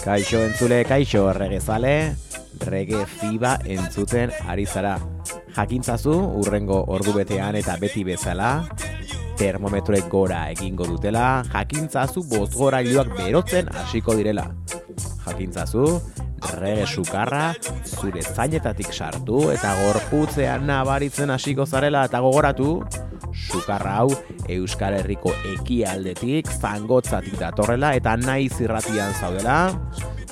Kaixo entzule, kaixo erregezale, rege fiba entzuten ari zara. Jakintzazu, urrengo ordu betean eta beti bezala, termometroek gora egingo dutela, jakintzazu bozgora berotzen hasiko direla. Jakintzazu, rege sukarra, zure zainetatik sartu eta gorputzean nabaritzen hasiko zarela eta gogoratu, sukarra hau Euskal Herriko ekialdetik zangotzatik datorrela eta nahi zirratian zaudela.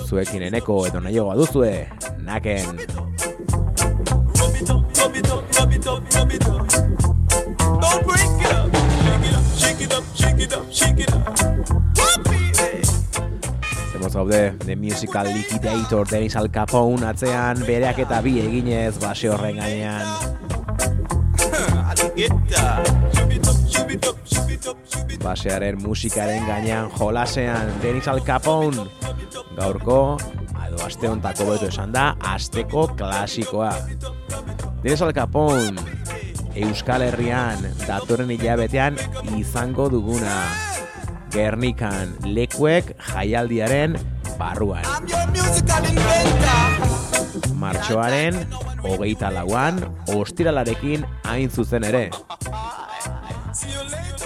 Zuekin eneko edo nahi joa duzue naken. Zemos gaude, The Musical Liquidator Dennis Al Capone atzean bereak eta bi eginez base horren gainean Basearen musikaren gainean jolasean Denis Al Capone. Gaurko, edo aste hontako betu esan da, asteko klasikoa. Denis Al Capone Euskal Herrian datoren hilabetean izango duguna. Gernikan lekuek jaialdiaren barruan. Martxoaren hogeita lauan, ostiralarekin hain zuzen ere.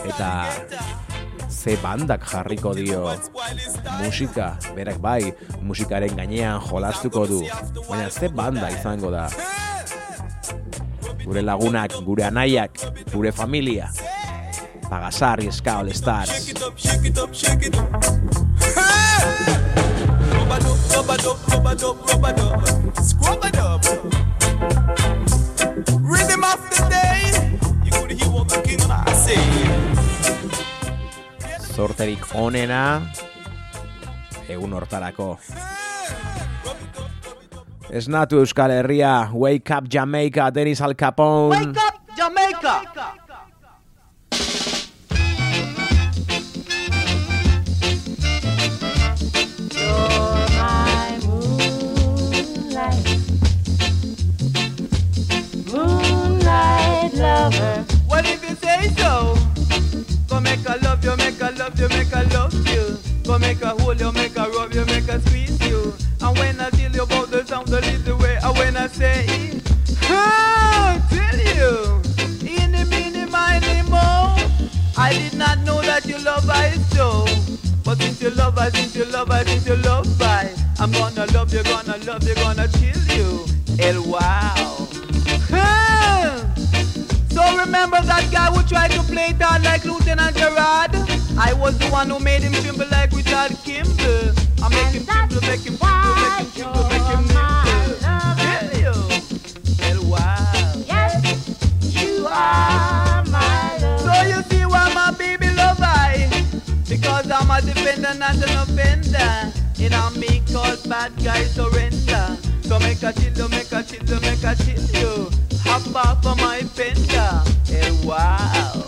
Eta ze bandak jarriko dio musika, berak bai, musikaren gainean jolastuko du. Baina ze banda izango da. Gure lagunak, gure anaiak, gure familia. Pagasar, Ska All Stars. Onena egun hortarako. Esnatu Euskal Herria, Wake Up Jamaica, Denis Al Capone. Wake up, Jamaica! Lover. Well, if you say so, make a love you, make a love you, make a love you. Go make a hold you, make a rub you, make a squeeze you. And when I tell you about the sound, the little way, and when I say, oh, tell you, in the mini, miny, mo. I did not know that you love I so. But since you love I, since you love I, since you love I, I'm gonna love you, gonna love you, gonna chill you. El remember that guy who tried to play it out like Lieutenant Gerard? I was the one who made him tremble like Richard Kimball. I make him tremble, make him tremble, make him tremble, make him you. El wow. Yes, you are my love. So you see why my baby love I Because I'm a defender not an offender And I make all bad guys surrender So make a chill you, make a chill you, make a chill you Hop off of my fender wild.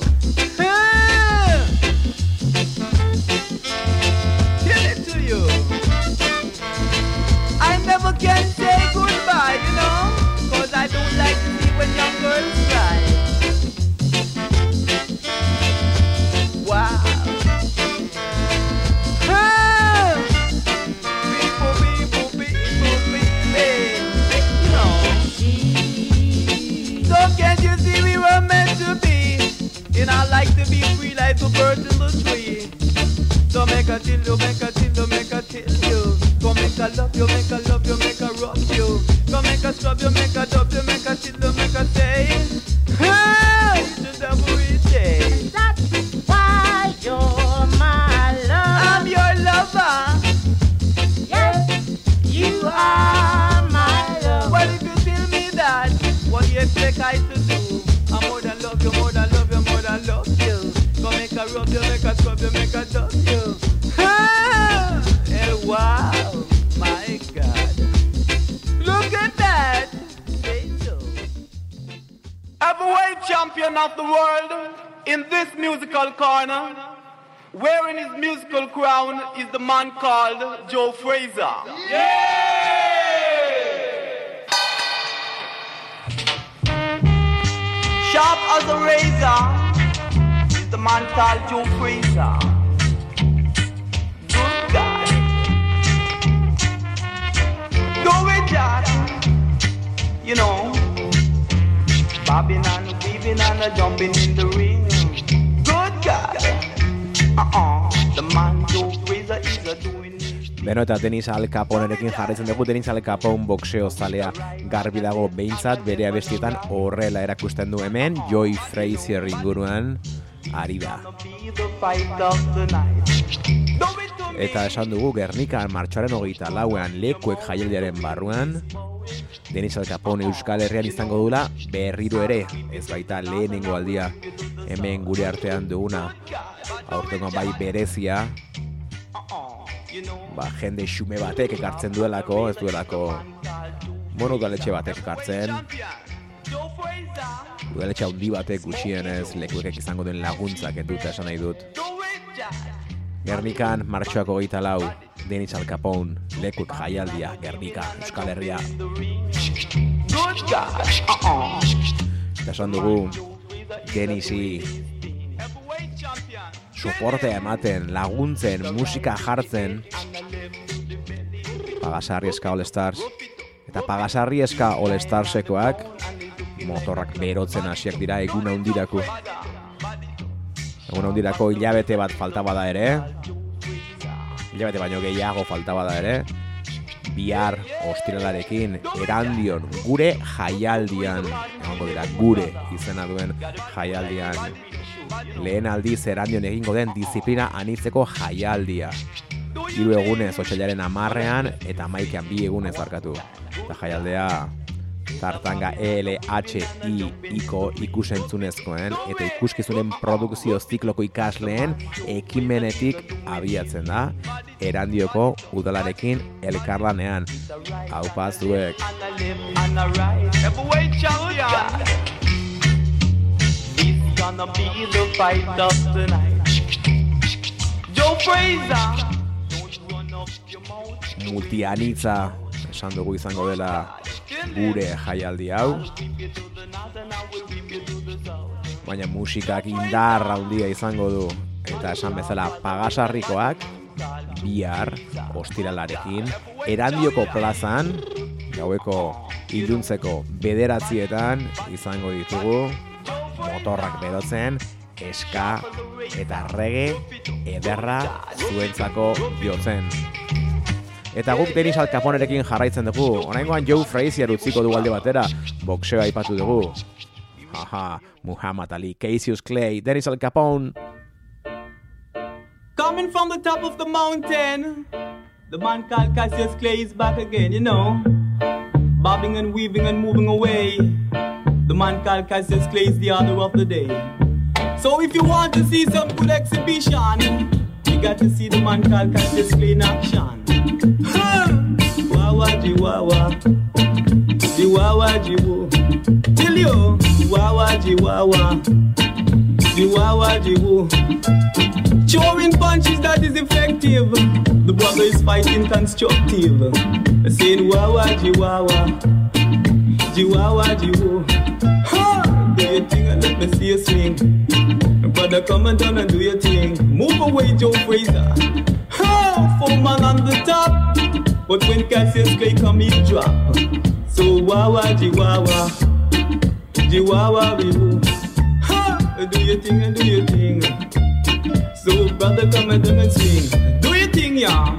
Denis Al Caponerekin jarraitzen dugu Denis Al Capone boxeo zalea garbi dago behintzat bere abestietan horrela erakusten du hemen. Joy Frazier inguruan ari da. Eta esan dugu Gernikan martxoaren hogeita lauean lekuek jaialdiaren barruan Denis Al Capone Euskal Herrian izango dula berriro ere ez baita lehenengo aldia hemen gure artean duguna. Aurtengo bai berezia ba, jende xume batek ekartzen duelako, ez duelako bueno, udaletxe batek ekartzen udaletxe handi batek gutxienez lekuekek izango duen laguntzak enduta esan nahi dut. Gernikan martxoako geita lau Denis Al Capone, lekuek jaialdia, Gernika, Euskal Herria. Eta esan dugu, Heavyweight soportea ematen, laguntzen, musika jartzen. Pagasarri eska All Stars. Eta Pagasarri eska All Starsekoak motorrak berotzen hasiak dira egun handirako. Egun handirako hilabete bat falta bada ere. Hilabete baino gehiago falta bada ere. Bihar ostiralarekin erandion gure jaialdian. Egongo dira gure izena duen jaialdian Lehen aldiz erandion egingo den disiplina anitzeko jaialdia Hiru egunez otxailaren amarrean eta maikean bi egunez barkatu Eta jaialdea tartanga ELHI-iko ikusentzunezkoen eta ikuskizunen produkzio zikloko ikasleen ekimenetik abiatzen da, erandioko udalarekin elkarlanean. Hau pazuek! Multianitza esan dugu izango dela gure jaialdi hau. Baina musikak indar handia izango du. Eta esan bezala pagasarrikoak bihar ostiralarekin erandioko plazan gaueko iluntzeko bederatzietan izango ditugu motorrak berotzen eska eta rege ederra zuentzako jotzen. Eta guk Denis Al Caponerekin jarraitzen dugu. Oraingoan Joe Frazier utziko du alde batera. Boxeo aipatu dugu. Haha, Muhammad Ali, Cassius Clay, Denis Al Capone. Coming from the top of the mountain, the man called Cassius Clay is back again, you know. Bobbing and weaving and moving away. The man called Cassius Clay is the order of the day. So if you want to see some good exhibition, you got to see the man called Cassius Clay in action. Wawa jiwawa Jiwawa jiwo you Wawa jiwawa Jiwawa jiwo Throwing punches that is effective. The brother is fighting constructive. Saying wawa jiwawa Jiwawa jiwo Ha! Do your thing and let me see you swing Brother come and down and do your thing Move away Joe Fraser Ha! Four man on the top but when Cassius Clay come, he drop. So wawa jiwawa, jiwawa bibu. Ha! Do your thing and do your thing. So brother, come and come and sing. Do your thing, yeah.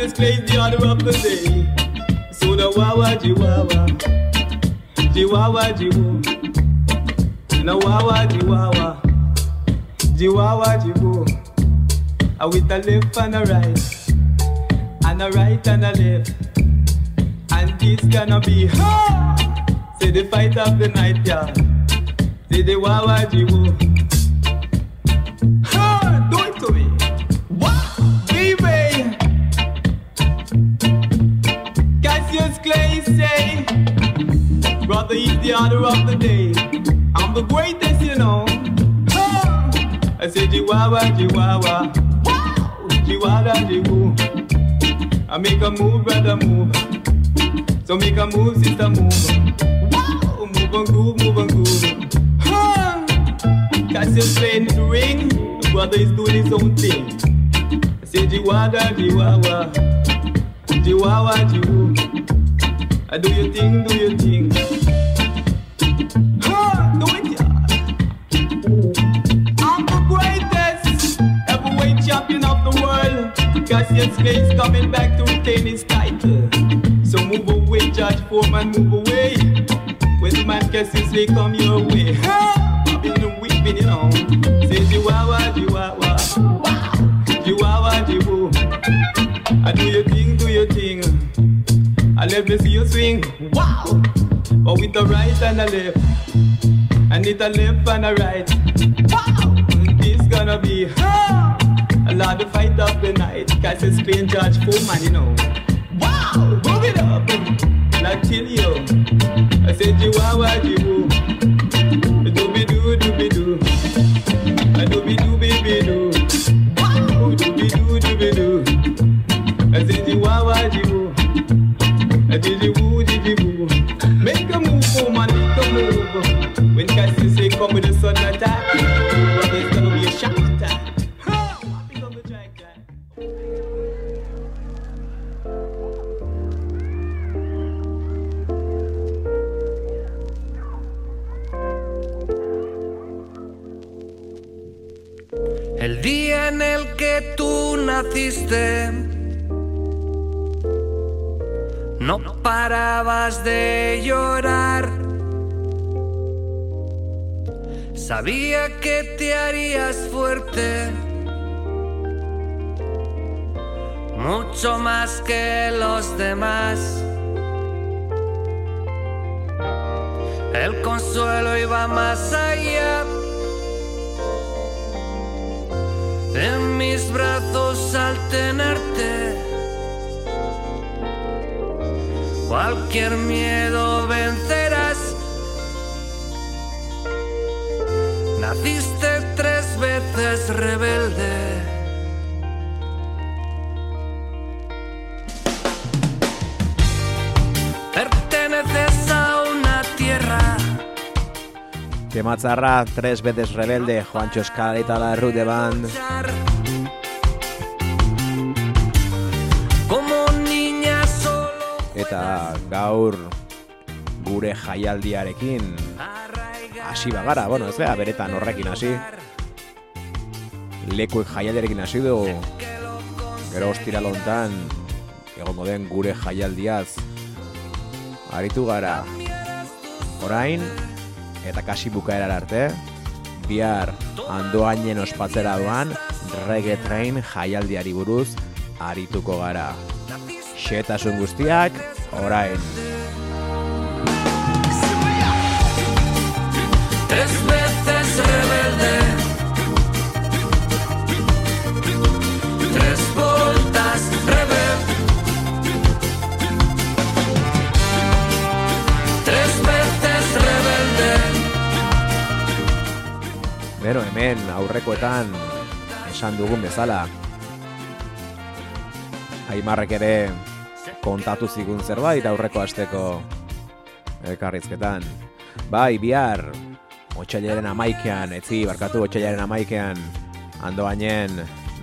Cassius Clay, the order of the day. The wawa jiwawa, jiwawa jiwu. Now wawa jiwawa, jiwawa jiwu. I with a left and a right, and a right and a left, and this gonna be ha. Say the fight of the night, yeah. Say the wawa jiwo. Clay say, brother, he's the order of the day. I'm the greatest, you know. Ha. I say, Jiwawa, Jiwawa. Jiwada jiwu. I make a move, brother, move. So make a move, sister, move. Wow, move and groove, move and groove. Huh. Cassius playing the ring, the brother is doing his own thing. I say Jiwada, Jiwawa. Jiwawa, Jiwu. I do your thing, do your thing. Huh, do it, yeah. I'm the greatest heavyweight champion of the world. Cassius coming back to retain his title. So move away, Judge Foreman, move away. When man Cassius Clay come your way. Ha! I've been weeping, you know. Say Jiwawa, Jiwawa. Jiwawa, Jiwu. I do your thing. I let me see you swing. Wow! But with the right and the left. And it a left and a right. Wow! Mm, this gonna be ha! a lot of fight of the night. Cassius Clay and George Foreman, you know. Wow! Move it up! Like till you. I said Jiwawa Jiwu. Dooby Did you? De llorar. Sabía que te harías fuerte, mucho más que los demás. El consuelo iba más allá. En mis brazos al tenerte, cualquier miedo vencerás. Naciste tres veces rebelde. Perteneces a una tierra Tematzarra, tres veces rebelde, Juancho Escala eta la Rude Band. Eta gaur gure jaialdiarekin hasi bagara, bueno, ez da, beretan horrekin hasi. Lekuek jaialdiarekin hasi du, gero ostira lontan, egongo den gure jaialdiaz. Aritu gara, orain, eta kasi bukaerar arte, bihar andoainen ospatzera doan, reggae train jaialdiari buruz arituko gara. Xetasun guztiak, orain. tres veces rebelde. Tres voltas rebelde. Tres veces rebelde. Bero, hemen aurrekoetan esan dugun bezala. Aimarrek ere kontatu zigun zerbait aurreko asteko elkarrizketan. Bai, bihar, otxailaren amaikean, etzi, barkatu, otxailaren amaikean, andoainen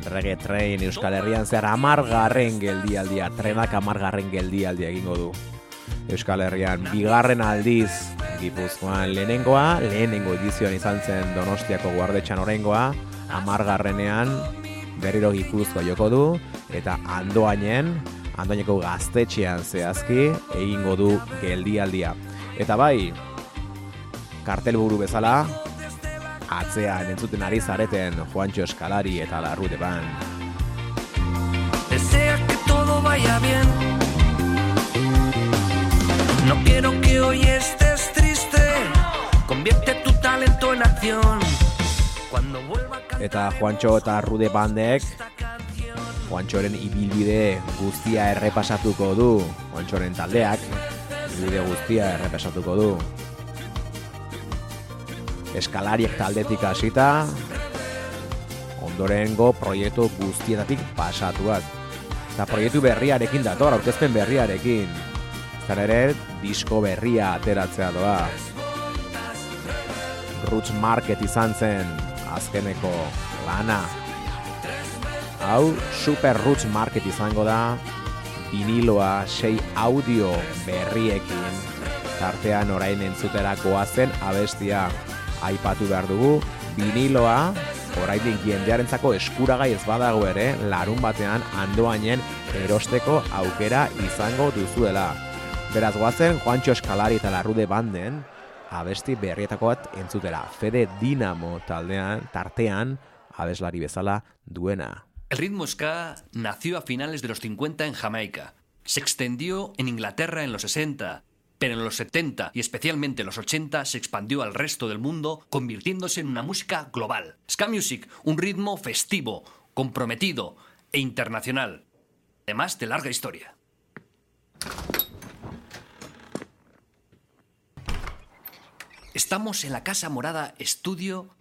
reggae train Euskal Herrian zehar amargarren geldialdia, trenak amargarren geldialdia egingo du. Euskal Herrian, bigarren aldiz Gipuzkoan lehenengoa, lehenengo edizioan izan zen Donostiako guardetxan orengoa, amargarrenean berriro Gipuzkoa joko du, eta andoainen, andoaineko gaztetxean zehazki, egingo du geldialdia. Eta bai, kartelburu bezala, atzean entzuten ari zareten Juancho Eskalari eta la Rude Band. Desea que todo vaya bien. No quiero que hoy estés triste. Convierte tu talento en acción. Cuando vuelva Eta Juancho eta Rude Bandek Juantxoren ibilbide guztia errepasatuko du. Juantxoren taldeak ibilbide guztia errepasatuko du. Eskalariek taldetik hasita, ondorengo proiektu guztietatik pasatuak. Eta proiektu berriarekin dator, aurkezpen berriarekin. Zan ere, disko berria ateratzea doa. Roots Market izan zen azkeneko lana. Hau, Super Roots Market izango da, viniloa, sei audio berriekin, tartean orain entzuterakoa zen abestia aipatu behar dugu, viniloa, oraindik jendearentzako eskuragai ez badago ere, larun batean andoainen erosteko aukera izango duzuela. Beraz goazen, Juancho Eskalari eta Larrude banden, abesti berrietako bat entzutera. Fede Dinamo taldean, tartean, abeslari bezala duena. El ritmo ska nació a finales de los 50 en Jamaica. Se extendió en Inglaterra en los 60, pero en los 70 y especialmente en los 80 se expandió al resto del mundo, convirtiéndose en una música global. Ska music, un ritmo festivo, comprometido e internacional, además de larga historia. Estamos en la Casa Morada Estudio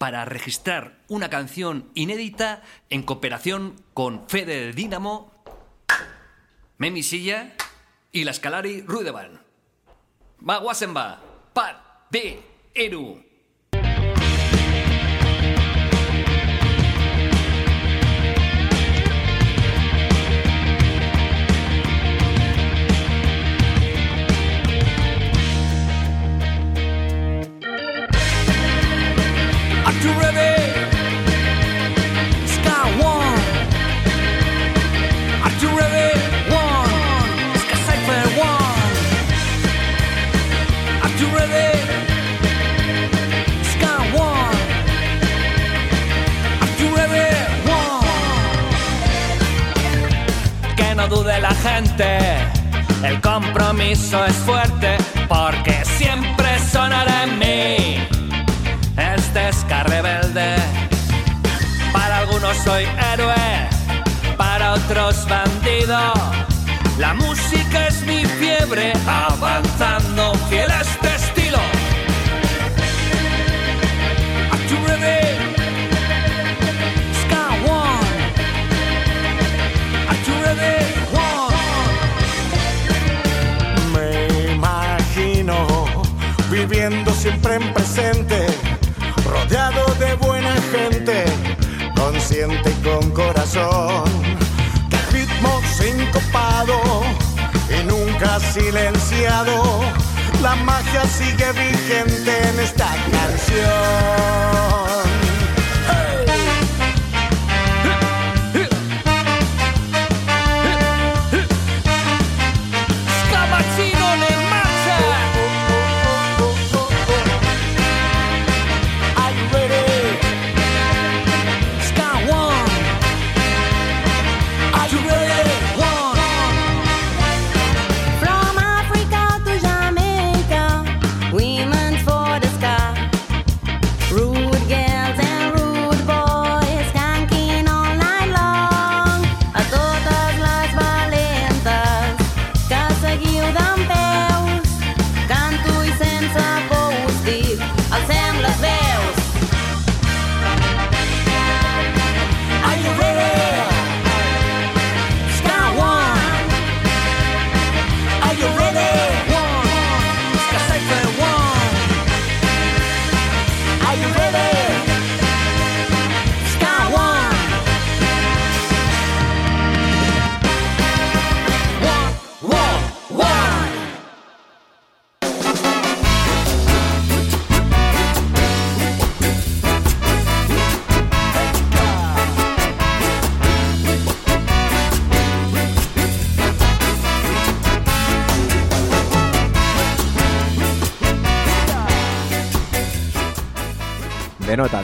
para registrar una canción inédita en cooperación con Fede de Dínamo, Memi Silla y la Scalari Rudeban. Va B, Eru. Gente. El compromiso es fuerte porque siempre sonará en mí este ska rebelde. Para algunos soy héroe, para otros bandido. La música es mi fiebre, avanzando fiel a siempre en presente, rodeado de buena gente, consciente y con corazón. Que ritmo sincopado y nunca silenciado. La magia sigue vigente en esta canción.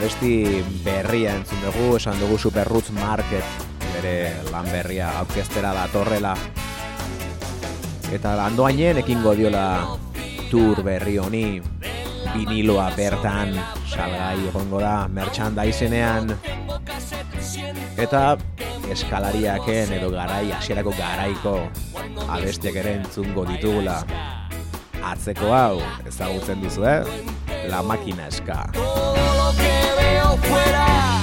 Beno, eta besti berria entzun dugu, esan dugu Superroots Market, bere lan berria aurkeztera datorrela. Eta andoainen ekingo diola tour berri honi, viniloa bertan salgai egongo da, merchandiseenean. Eta eskalariaken edo garai, hasierako garaiko abestiak ere entzungo ditugula. Atzeko hau, ezagutzen duzu, eh? La máquina ska. Veo fuera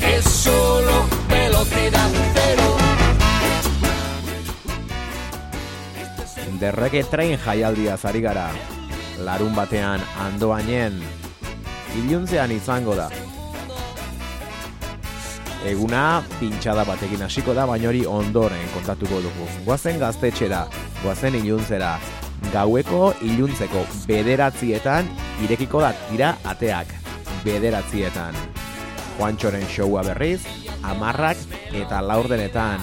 es solo velocidad cero. Reggae Train jaialdia zari gara. Larun batean andoainen iluntzean izango da. Eguna pintxada batekin hasiko da, baina hori ondoren kontatuko dugu. Goazen gaztetxera, goazen iluntzera, gaueko iluntzeko bederatzietan irekiko da dira ateak bederatzietan. Juantxoren showa berriz, amarrak eta laurdenetan.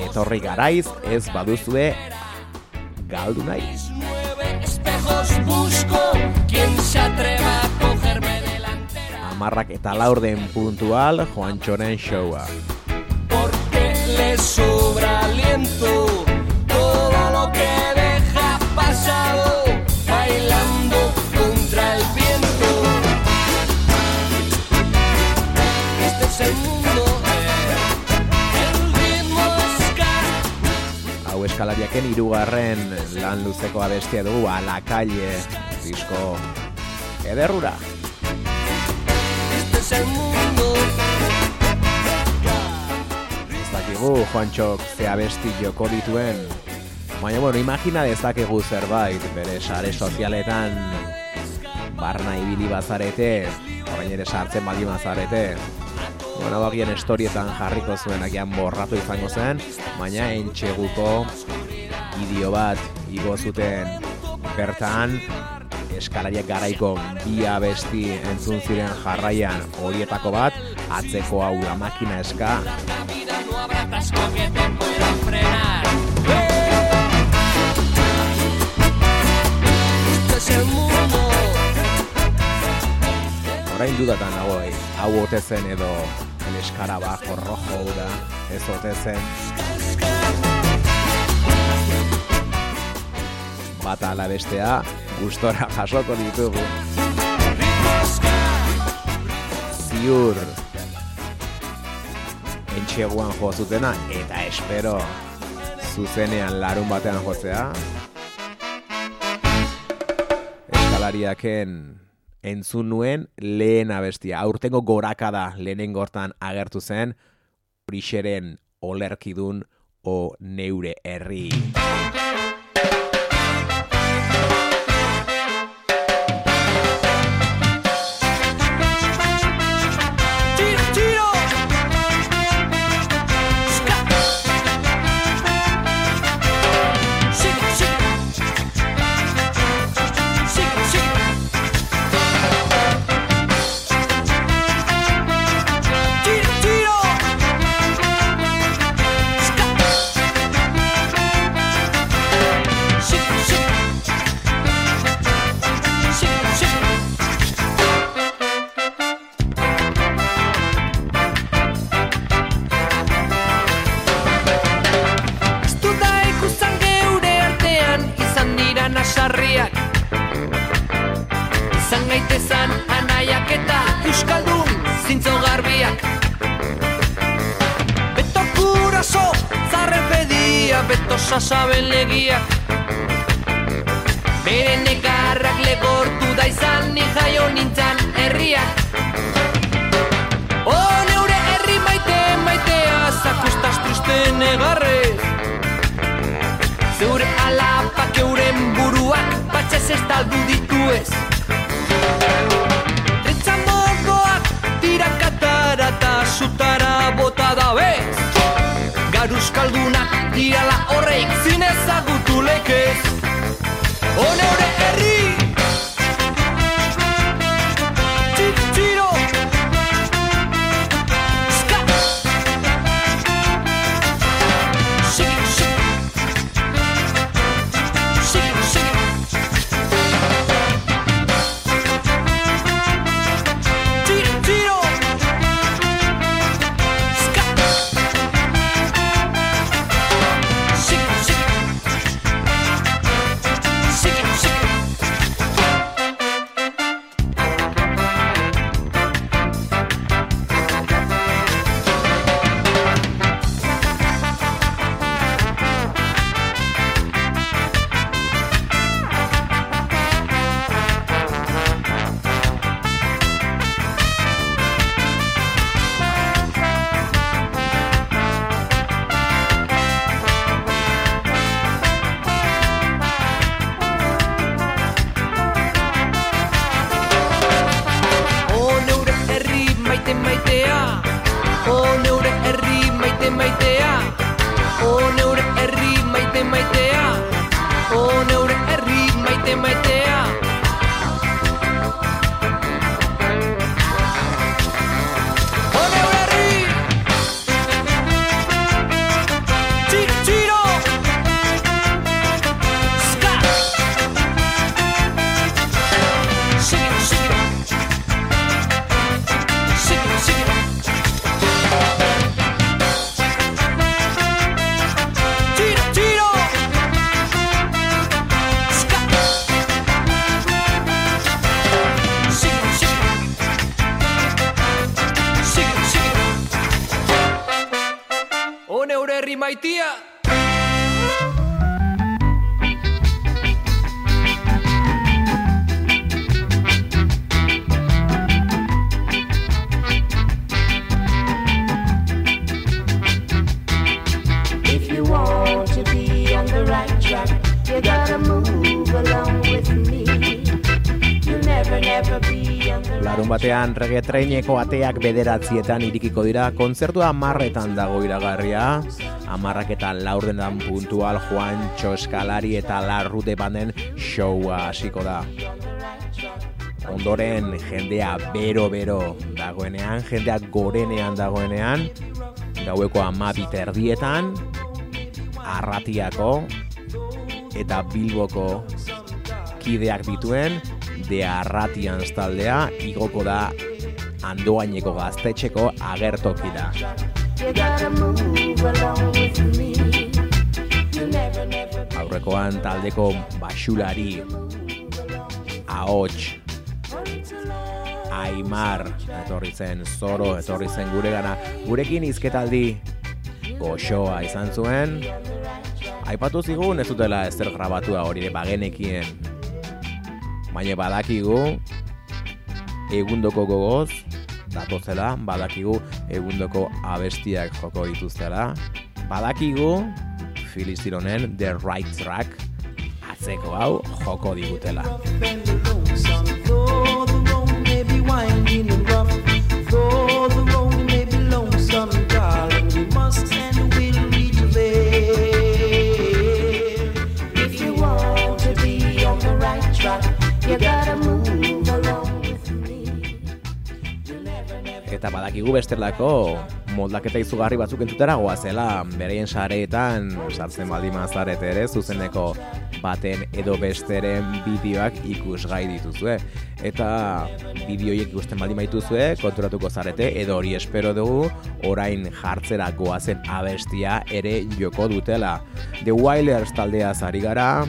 Etorri garaiz ez baduzue galdu nahi. Amarrak eta laurden puntual Juantxoren showa. Porque le sobra aliento todo lo que deja pasado eskalariaken hirugarren lan luzeko abestia dugu a la calle disko ederrura. Ez dakigu Juantxok ze abesti joko dituen. Baina, bueno, imagina dezakegu zerbait, bere sare sozialetan barna ibili bazarete, orain ere sartzen baldin bazarete. Bueno, bagien estorietan jarriko zuen agian borratu izango zen, baina entxeguko bideo bat igo zuten bertan eskalariak garaiko bi abesti entzun ziren jarraian horietako bat, atzeko hau la makina eska. Este es el mundo orain dudatan nago, bai. hau ote zen edo el escarabajo rojo hura, ez ote zen. Bata ala bestea, gustora jasoko ditugu. Ziur, entxeguan jo zutena, eta espero, zuzenean larun batean jotzea. Eskalariaken entzun nuen lehen abestia. Aurtengo gorakada lehenen gortan agertu zen, prixeren olerkidun o neure herri. Beto sasaben legiak Bere negarrak legortu da izan ni jaio nintzan herriak O neure herri maite maitea zakustas triste negarrez Zeure alapak euren buruak batxez estaldu dituez Trentzan Garuzkaldunak dirala horreik zinezagutu lekez. O herri maite Larun batean rege treineko ateak bederatzietan irikiko dira, kontzertua amarretan dago iragarria, amarrak eta laurdenan puntual Juan Txoskalari eta Larrute banden showa hasiko da. Ondoren jendea bero-bero dagoenean, jendea gorenean dagoenean, gaueko amabi terdietan, arratiako eta bilboko kideak dituen de arratian taldea igoko da andoaineko gaztetxeko agertoki da. Aurrekoan taldeko basulari ahots Aimar etorri zen Zoro etorri zen gure gurekin hizketaldi goxoa izan zuen. Aipatu zigun ez dutela ezer grabatua hori bagenekien. Baina badakigu egundoko gogoz datozela, badakigu egundoko abestiak joko dituztela, badakigu Filistironen The Right Track atzeko hau joko digutela. eta badakigu bestelako moldaketa izugarri batzuk entzutera goazela bereien sareetan sartzen baldima zaret ere zuzeneko baten edo besteren bideoak ikusgai dituzue. Eta bideoiek ikusten baldima dituzue konturatuko zarete edo hori espero dugu orain jartzera goazen abestia ere joko dutela. The Wilders taldea zari gara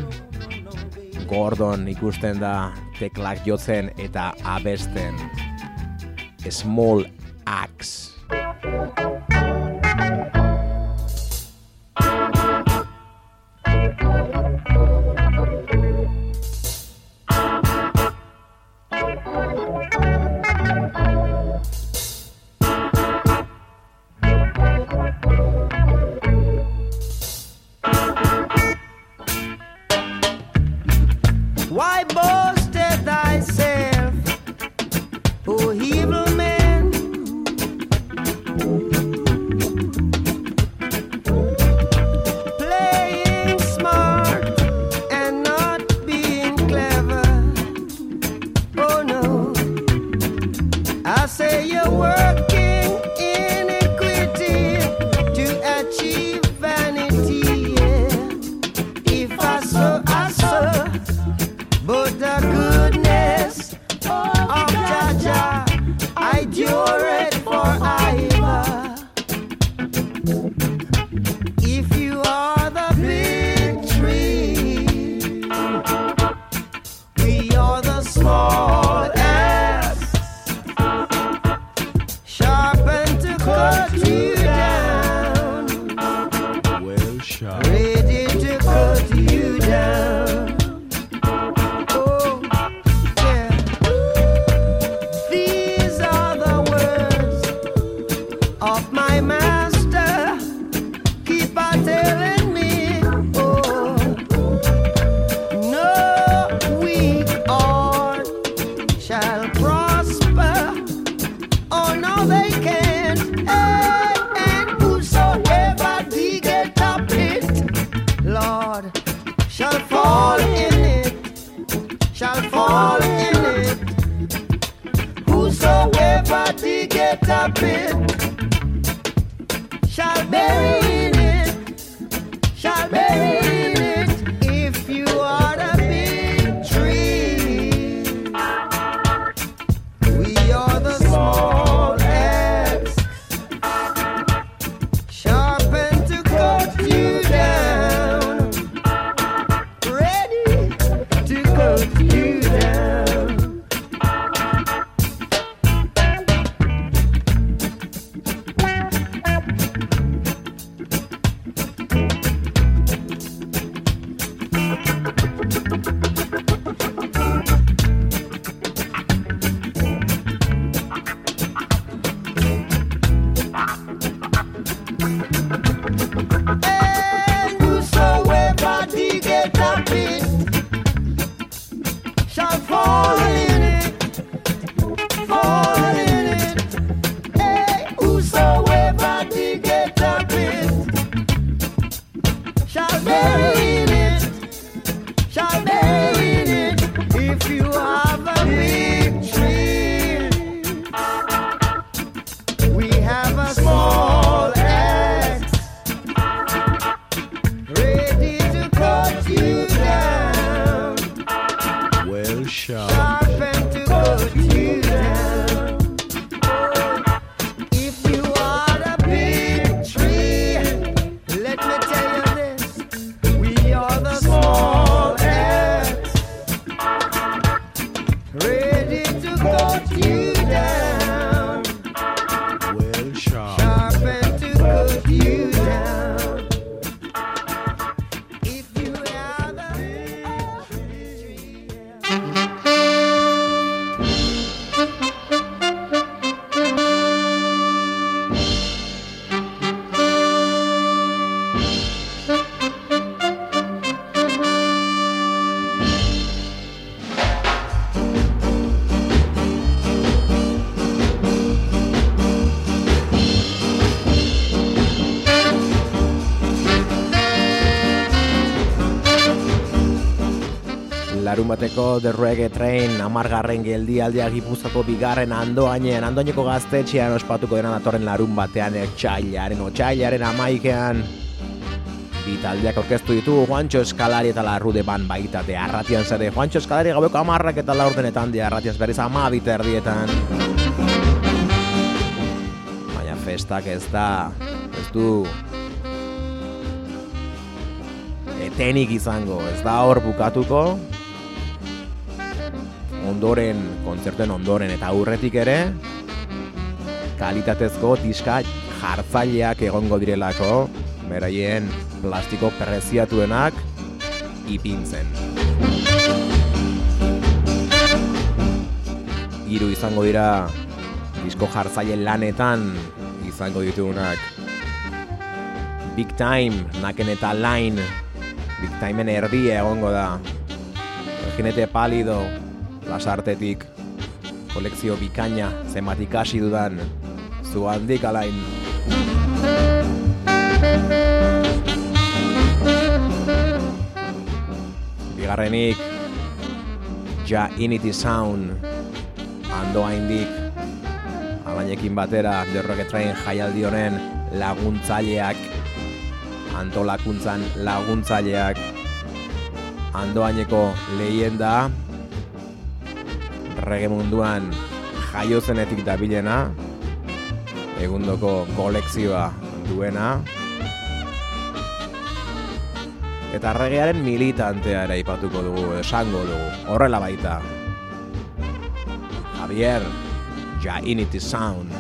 Gordon ikusten da teklak jotzen eta abesten. Small axe. Larun bateko Reggae Train amargarren geldialdia gipuzako bigarren andoainen, andoaineko gaztetxean ospatuko dena datorren larun batean etxailaren, otxailaren amaikean. Bi taldeak orkestu ditu Juancho Eskalari eta Larrude Ban baita de arratian zare. Juancho Eskalari gaueko amarrak eta laurdenetan de arratian berriz amabit erdietan. Baina festak ez da, ez du etenik izango, ez da hor bukatuko. Ondoren, kontzertuen ondoren eta aurretik ere, kalitatezko diska jartzaileak egongo direlako, beraien plastiko preziatuenak ipintzen. Hiru izango dira disko jartzaile lanetan izango ditugunak. Big Time, Naken eta Line, Big Timeen erdia egongo da. Jinete palido, lasartetik, kolekzio bikaina, zenbat ikasi dudan, zu handik alain. Bigarrenik, Ja Inity Sound, ando haindik, alainekin batera, The Rocket Train jaialdi honen laguntzaileak, antolakuntzan laguntzaileak, andoaineko leyenda, rege munduan jaio zenetik dabilena, egundoko kolekzioa duena, eta regearen militantea ere aipatuko dugu, esango dugu, horrela baita. Javier, Jainity Sound.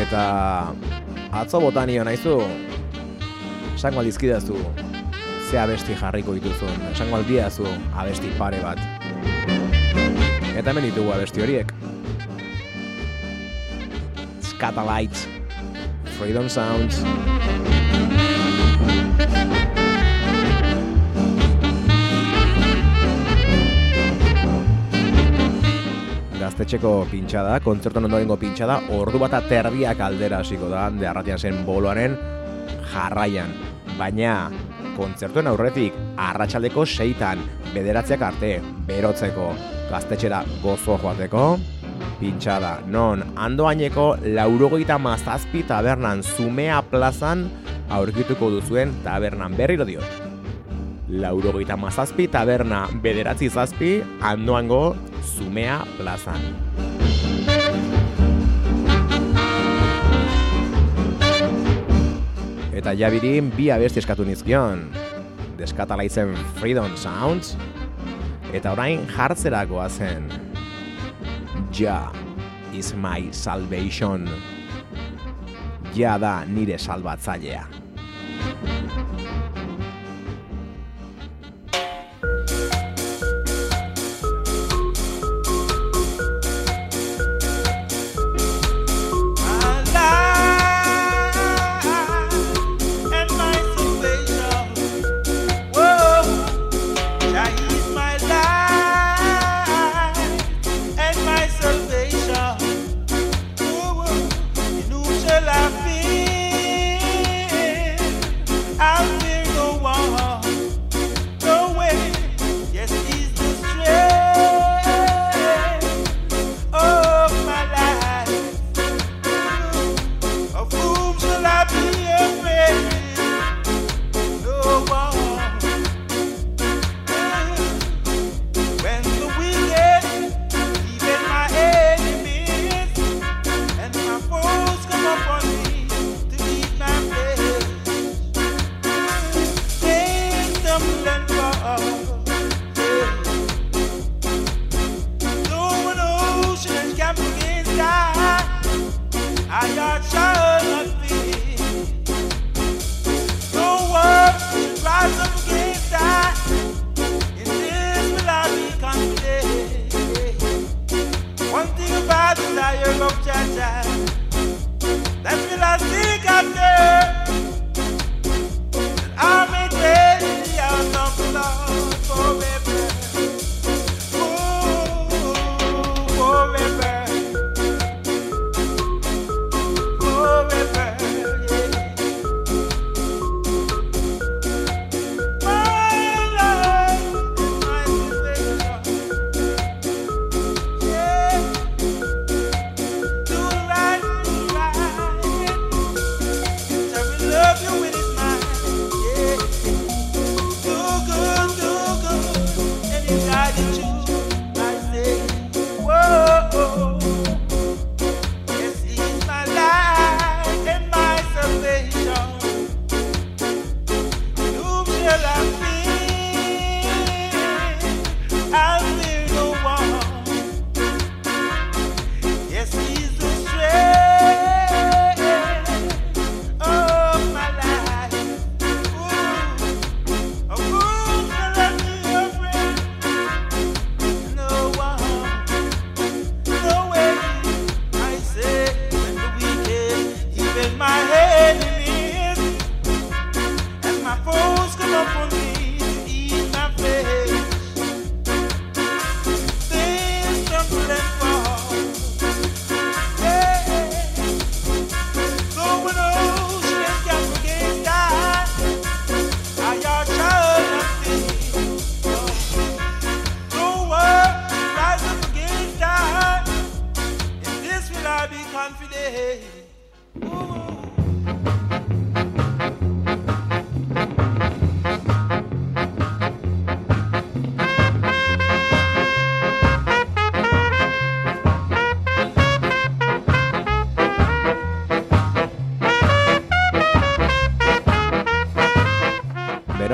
Eta atzo botanio naizu, esango aldizkidazu, ze abesti jarriko dituzun, esango aldiazu abesti pare bat. Eta hemen ditugu abesti horiek. Scatalites, Freedom Sounds. Gaztetxeko pintxada, kontzerton ondorengo pintxada, ordu bat aterdiak aldera hasiko da, de arratian zen boloaren jarraian. Baina, kontzertuen aurretik, arratsaldeko seitan, bederatziak arte, berotzeko, gaztetxera gozo joateko, pintxada, non andoaineko laurogeita mazazpi tabernan Zumea plazan aurkituko duzuen tabernan berriro diot. Laurogeita mazazpi taberna bederatzi zazpi andoango Zumea plazan. Eta jabirin bi abesti eskatu nizkion. Deskatalaitzen Freedom Sounds. Eta orain jartzerakoa zen. Ja is my salvation. Ja da nire salbatzailea.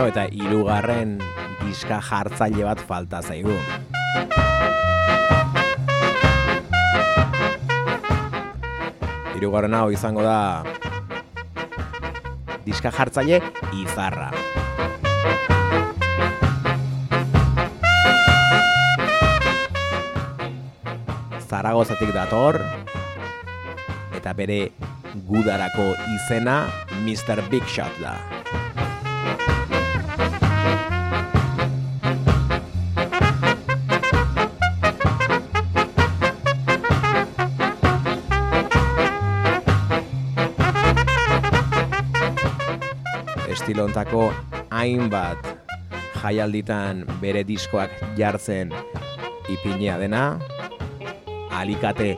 Eta hirugarren diska jartzaile bat falta zaigu. Hirugarren hau izango da diska jartzaile izarra. Zaragozatik dator eta bere gudarako izena Mr. Big Shot da. Estilontako hainbat jaialditan bere diskoak jartzen ipinea dena, alikate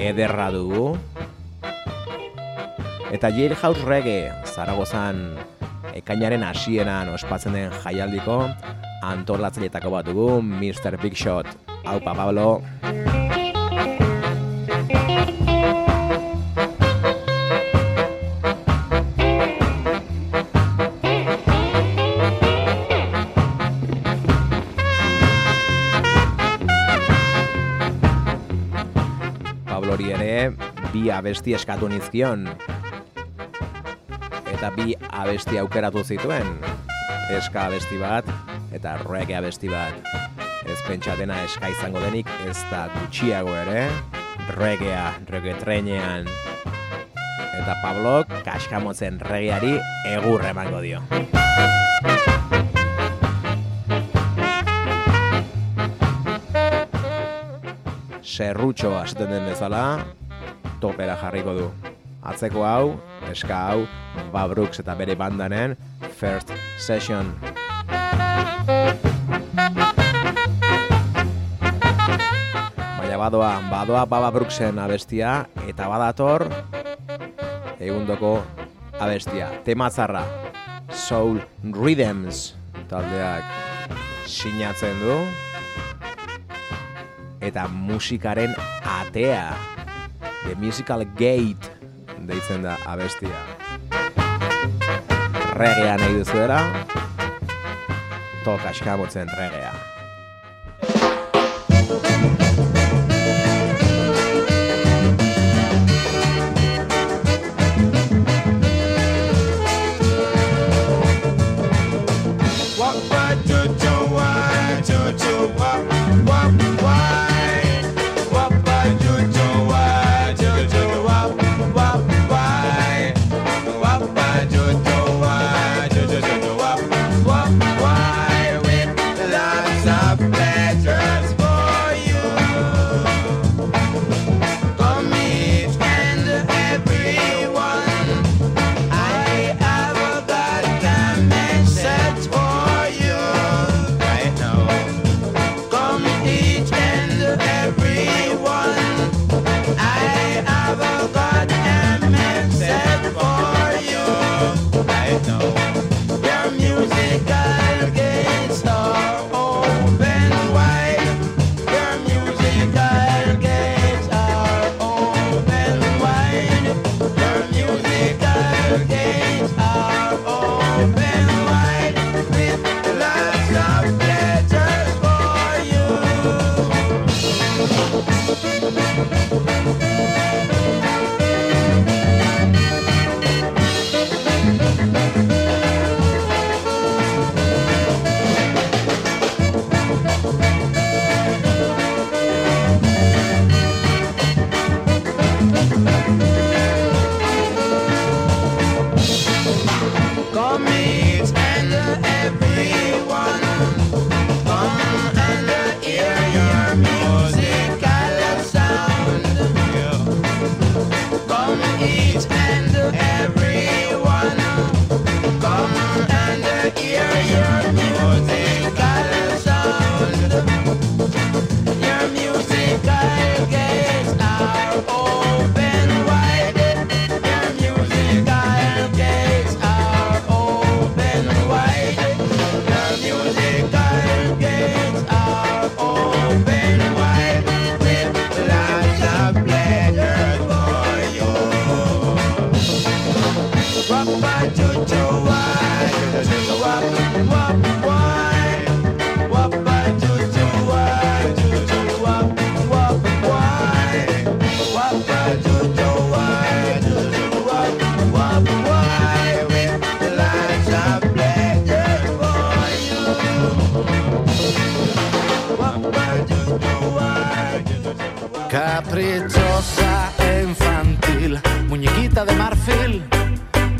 ederra dugu, eta Jailhouse Reggae Zaragozan ekainaren hasieran ospatzen den jaialdiko antolatzailetako bat dugu, Mr. Big Shot. Aupa, Pablo. Abesti eskatu nizkion. Eta bi abesti aukeratu zituen. Eska abesti bat eta reggae abesti bat. Ez pentsa dena eska izango denik ez da gutxiago ere. Reggaea, reggae trenean. Eta Pablok kaskamotzen reggaeari egur emango dio. serrutxo hasten den bezala, topera jarriko du. Atzeko hau, eska hau, Babrooks eta bere bandanen First Session. Baina badoa, badoa Baba Brooksen abestia eta badator egundoko abestia. Tematzarra, Soul Rhythms taldeak sinatzen du eta musikaren atea. The Musical Gate deitzen da abestia. Regea nahi duzuera, toka eskamotzen regea.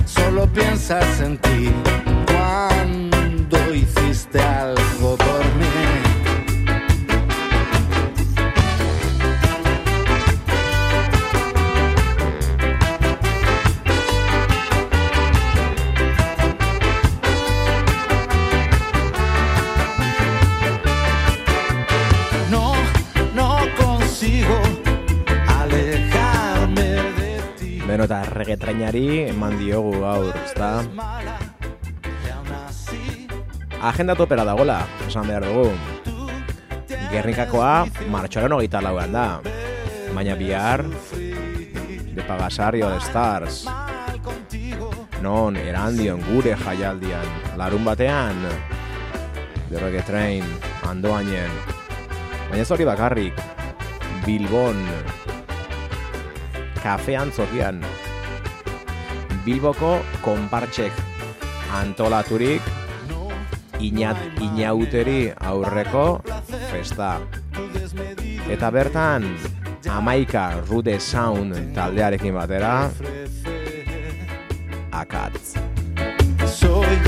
Solo piensas en ti Beno eta regetrainari eman diogu gaur, ezta? Agenda topera dagola, esan behar dugu. Gernikakoa martxoaren hogeita lauan da. Baina bihar, de Pagasario de Stars. Non, erandion gure jaialdian. Larun batean, de Regetrain, andoainen. Baina ez hori bakarrik, Bilbon, kafean zokian. Bilboko konpartxek antolaturik inat inauteri aurreko festa. Eta bertan, amaika Rude Sound taldearekin batera, akatz. Soy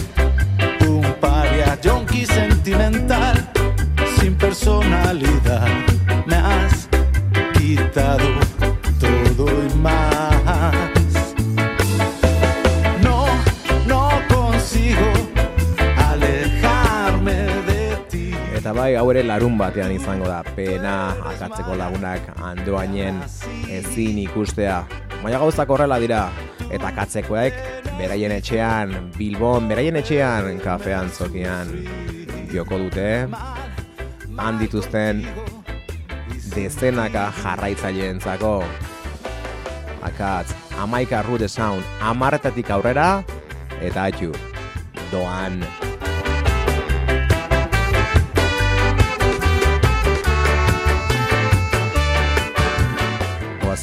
un paria yonki sentimental, sin personalidad. Me has quitado todo y más. Bai, hau ere larun batean izango da, pena akatzeko lagunak andoainen ezin ikustea. Baina gauzak horrela dira, eta akatzekoek beraien etxean, Bilbon, beraien etxean, kafean zokian joko dute, han dituzten dezenaka jarraitzaileentzako akatz, amaika Rude Sound, amarretatik aurrera, eta atxu, doan.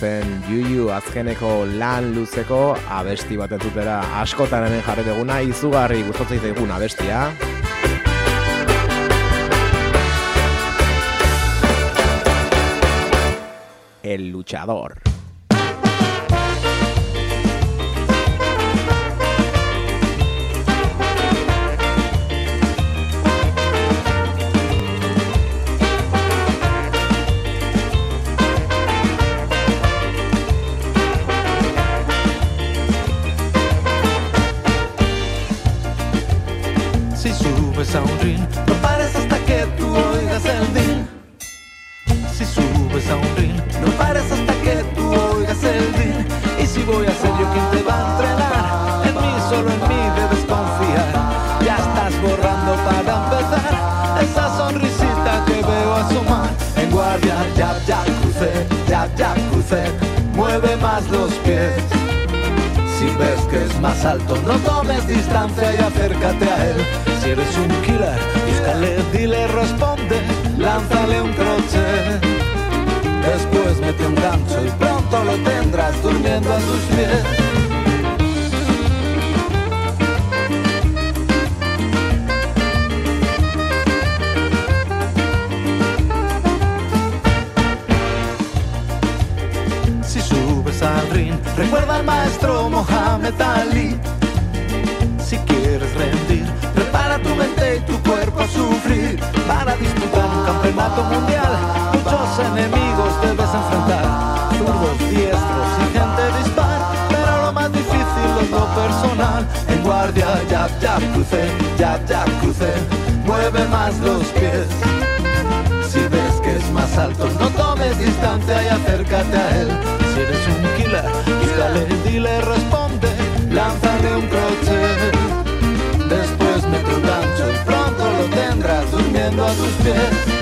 Goazen Juju azkeneko lan luzeko abesti bat entzutera askotan hemen jarri duguna, izugarri gustatzen zaigun abestia. El luchador. Más alto, no tomes distancia y acércate a él. Si eres un killer, búscale, dile, responde, lánzale un crochet. Después mete un gancho y pronto lo tendrás durmiendo a tus pies. Mohamed Ali. Si quieres rendir, prepara tu mente y tu cuerpo a sufrir. Para disputar un campeonato mundial, muchos enemigos debes enfrentar. Zurdos, diestros y gente dispar. Pero lo más difícil es lo personal. En guardia, ya, ya crucé, ya, ya crucé. Mueve más los pies. Si ves que es más alto, no tomes distancia y acércate a él. Si eres un killer, búscale, dile, responde, lánzale un crochet. Después mete un gancho pronto lo tendrás durmiendo a tus pies.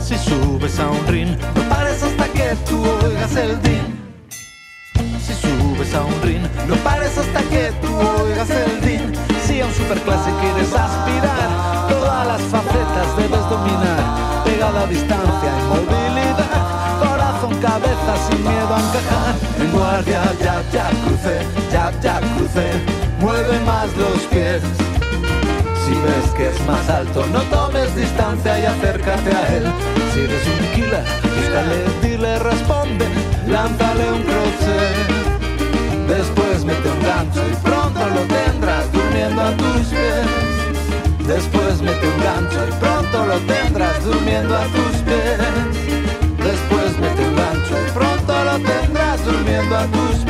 Si subes a un ring, no pares hasta que tú oigas el din. Un no pares hasta que tú oigas el din. Si a un superclase quieres aspirar, todas las facetas debes dominar. Pegada a distancia y movilidad, corazón, cabeza sin miedo a encajar. En guardia, ya, ya crucé, ya, ya crucé, mueve más los pies. Si ves que es más alto, no tomes distancia y acércate a él. Si eres un killer, búscale, dile, responde, lánzale un crochet. Después un gancho y pronto lo tendrás durmiendo a tus pies. Después un gancho y pronto lo tendrás durmiendo a tus pies. Después un gancho y pronto lo tendrás durmiendo a tus pies.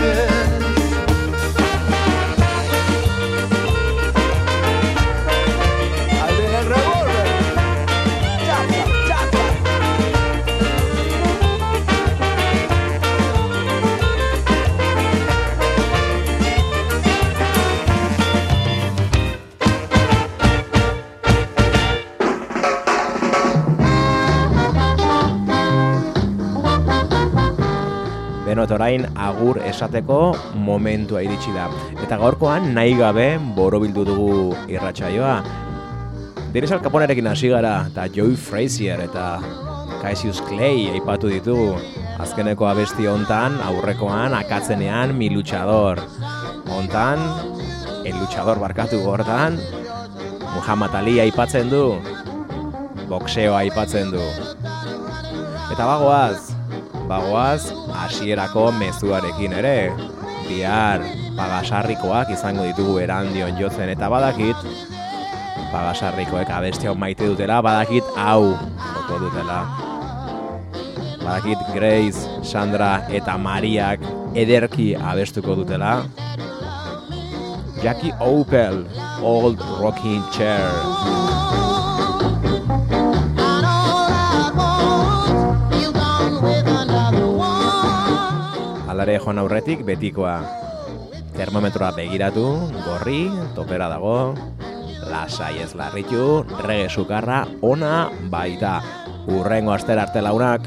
Eta orain agur esateko momentua iritsi da. Eta gaurkoan nahi gabe borobildu dugu irratsaioa. Dennis Al Caponerekin hasi gara, eta Joey Frazier eta Cassius Clay aipatu ditugu. Azkeneko abesti hontan, aurrekoan, akatzenean, mi luchador. Hontan, el luchador barkatu gortan, Muhammad Ali aipatzen du, boxeoa aipatzen du. Eta bagoaz, bagoaz, hasierako mezuarekin ere. Bihar, pagasarrikoak izango ditugu erandion jotzen eta badakit, pagasarrikoek abesti maite dutela, badakit hau joko dutela. Badakit Grace, Sandra eta Mariak ederki abestuko dutela. Jackie Opel, Old Rocking Chair. Alare joan aurretik betikoa. Termometroa begiratu, gorri, topera dago, lasai ez larritu, rege sukarra, ona baita. Urrengo astera arte launak.